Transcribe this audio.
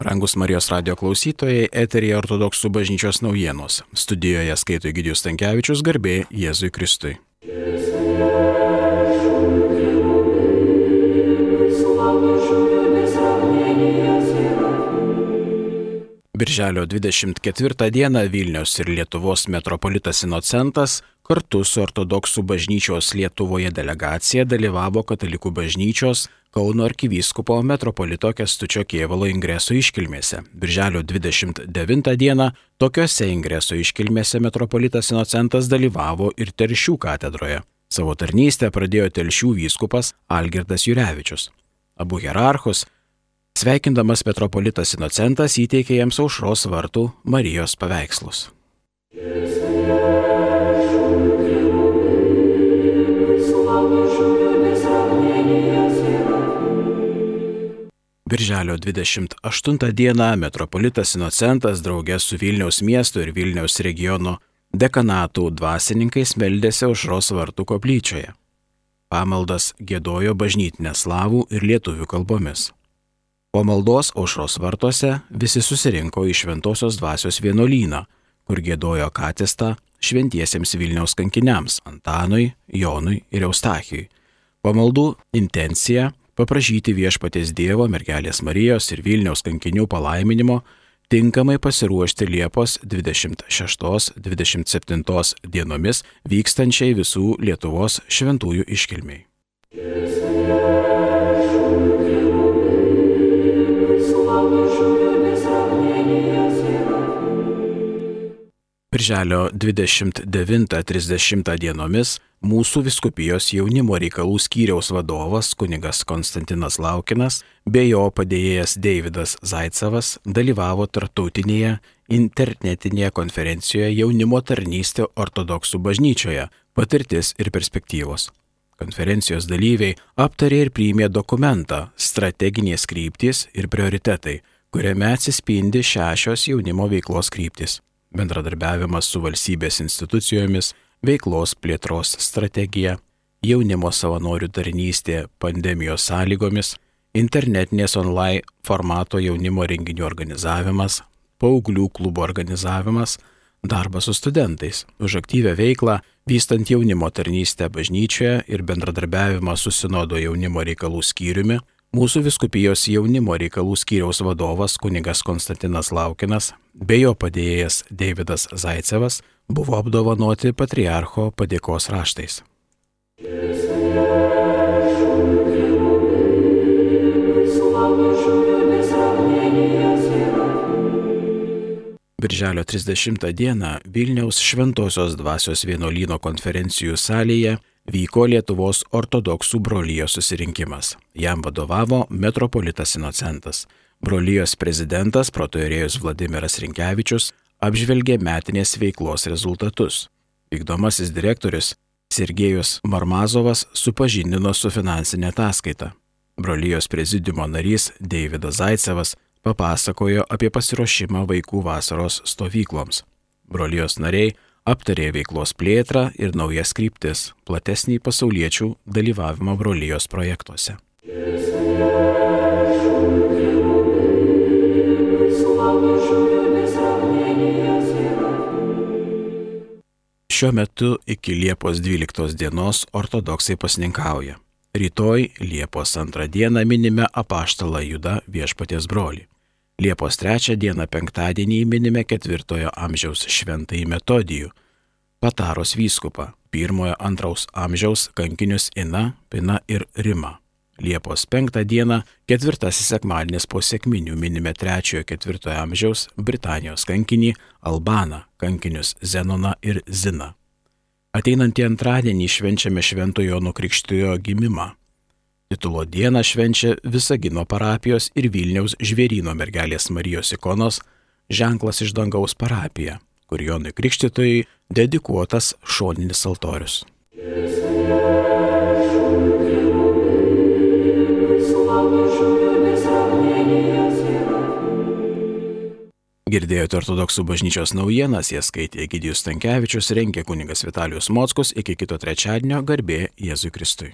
Rangus Marijos radio klausytojai, eterija ortodoksų bažnyčios naujienos. Studijoje skaito Gidijus Tankievičius garbė Jėzui Kristui. Birželio 24 dieną Vilnius ir Lietuvos metropolitas Inocentas kartu su ortodoksų bažnyčios Lietuvoje delegacija dalyvavo Katalikų bažnyčios Kauno arkivyskupo metropolito Kestučio Kievalo ingreso iškilmėse. Birželio 29 dieną tokiuose ingreso iškilmėse metropolitas Inocentas dalyvavo ir Telšių katedroje. Savo tarnystę pradėjo Telšių vyskupas Algirdas Jurevičius. Abu hierarchus Sveikindamas metropolitas Inocentas įteikė jiems aušros vartų Marijos paveikslus. Birželio 28 dieną metropolitas Inocentas draugė su Vilniaus miesto ir Vilniaus regiono dekanatų dvasininkais meldėsi aušros vartų koplyčioje. Pamaldas gėdojo bažnytinę slavų ir lietuvių kalbomis. Po maldos aušros vartuose visi susirinko į Šventojios dvasios vienuolyną, kur gėdojo katestą šventiesiems Vilniaus kankiniams Antanui, Jonui ir Eustachijui. Pamaldų intencija paprašyti viešpatės Dievo, mergelės Marijos ir Vilniaus kankinių palaiminimo tinkamai pasiruošti Liepos 26-27 dienomis vykstančiai visų Lietuvos šventųjų iškilmiai. Birželio 29-30 dienomis mūsų viskupijos jaunimo reikalų skyriaus vadovas kunigas Konstantinas Laukinas bei jo padėjėjas Davidas Zaicevas dalyvavo tartautinėje internetinėje konferencijoje jaunimo tarnystė ortodoksų bažnyčioje - patirtis ir perspektyvos. Konferencijos dalyviai aptarė ir priėmė dokumentą Strateginės kryptys ir prioritetai, kuriame atsispindi šešios jaunimo veiklos kryptis bendradarbiavimas su valstybės institucijomis, veiklos plėtros strategija, jaunimo savanorių tarnystė pandemijos sąlygomis, internetinės online formato jaunimo renginių organizavimas, paauglių klubo organizavimas, darbas su studentais, už aktyvę veiklą, vystant jaunimo tarnystę bažnyčioje ir bendradarbiavimą su Sinodo jaunimo reikalų skyriumi, Mūsų viskupijos jaunimo reikalų skyriaus vadovas kunigas Konstantinas Laukinas bei jo padėjėjas Davidas Zaicevas buvo apdovanoti patriarcho padėkos raštais. Birželio 30 dieną Vilniaus Šventojios dvasios vienuolyno konferencijų salėje vyko Lietuvos ortodoksų brolyjos susirinkimas. Jam vadovavo metropolitas Inocentas. Brolyjos prezidentas protojerėjus Vladimiras Rinkevičius apžvelgė metinės veiklos rezultatus. Vykdomasis direktorius Sergejus Marmazovas supažindino su finansinė ataskaita. Brolyjos prezidiumo narys Davidas Zaicevas papasakojo apie pasiruošimą vaikų vasaros stovykloms. Brolyjos nariai aptarė veiklos plėtrą ir naujas kryptis, platesnį pasauliečių dalyvavimą brolyjos projektuose. Šiuo metu iki Liepos 12 dienos ortodoksai pasninkauja. Rytoj Liepos 2 dieną minime apaštalą Judą viešpaties brolį. Liepos 3 dieną penktadienį minime 4 amžiaus šventąjį metodijų, Pataros vyskupą, 1-2 amžiaus kankinius Ina, Pina ir Rima. Liepos 5 dieną, ketvirtasis sekmadienis po sėkminių minime 3-4 amžiaus Britanijos kankinį Albaną, kankinius Zenoną ir Ziną. Ateinantį antradienį švenčiame Šventojo Nukrikštijo gimimą. Titulo dieną švenčia Visagino parapijos ir Vilniaus žvėryno mergelės Marijos ikonos ženklas iš dangaus parapija, kur Jonui Krikštytojai dedikuotas šoninis altorius. Girdėjote ortodoksų bažnyčios naujienas, jas skaitė Egidijus Tankievičius, rengė kunigas Vitalijus Mockus, iki kito trečiadienio garbė Jėzui Kristui.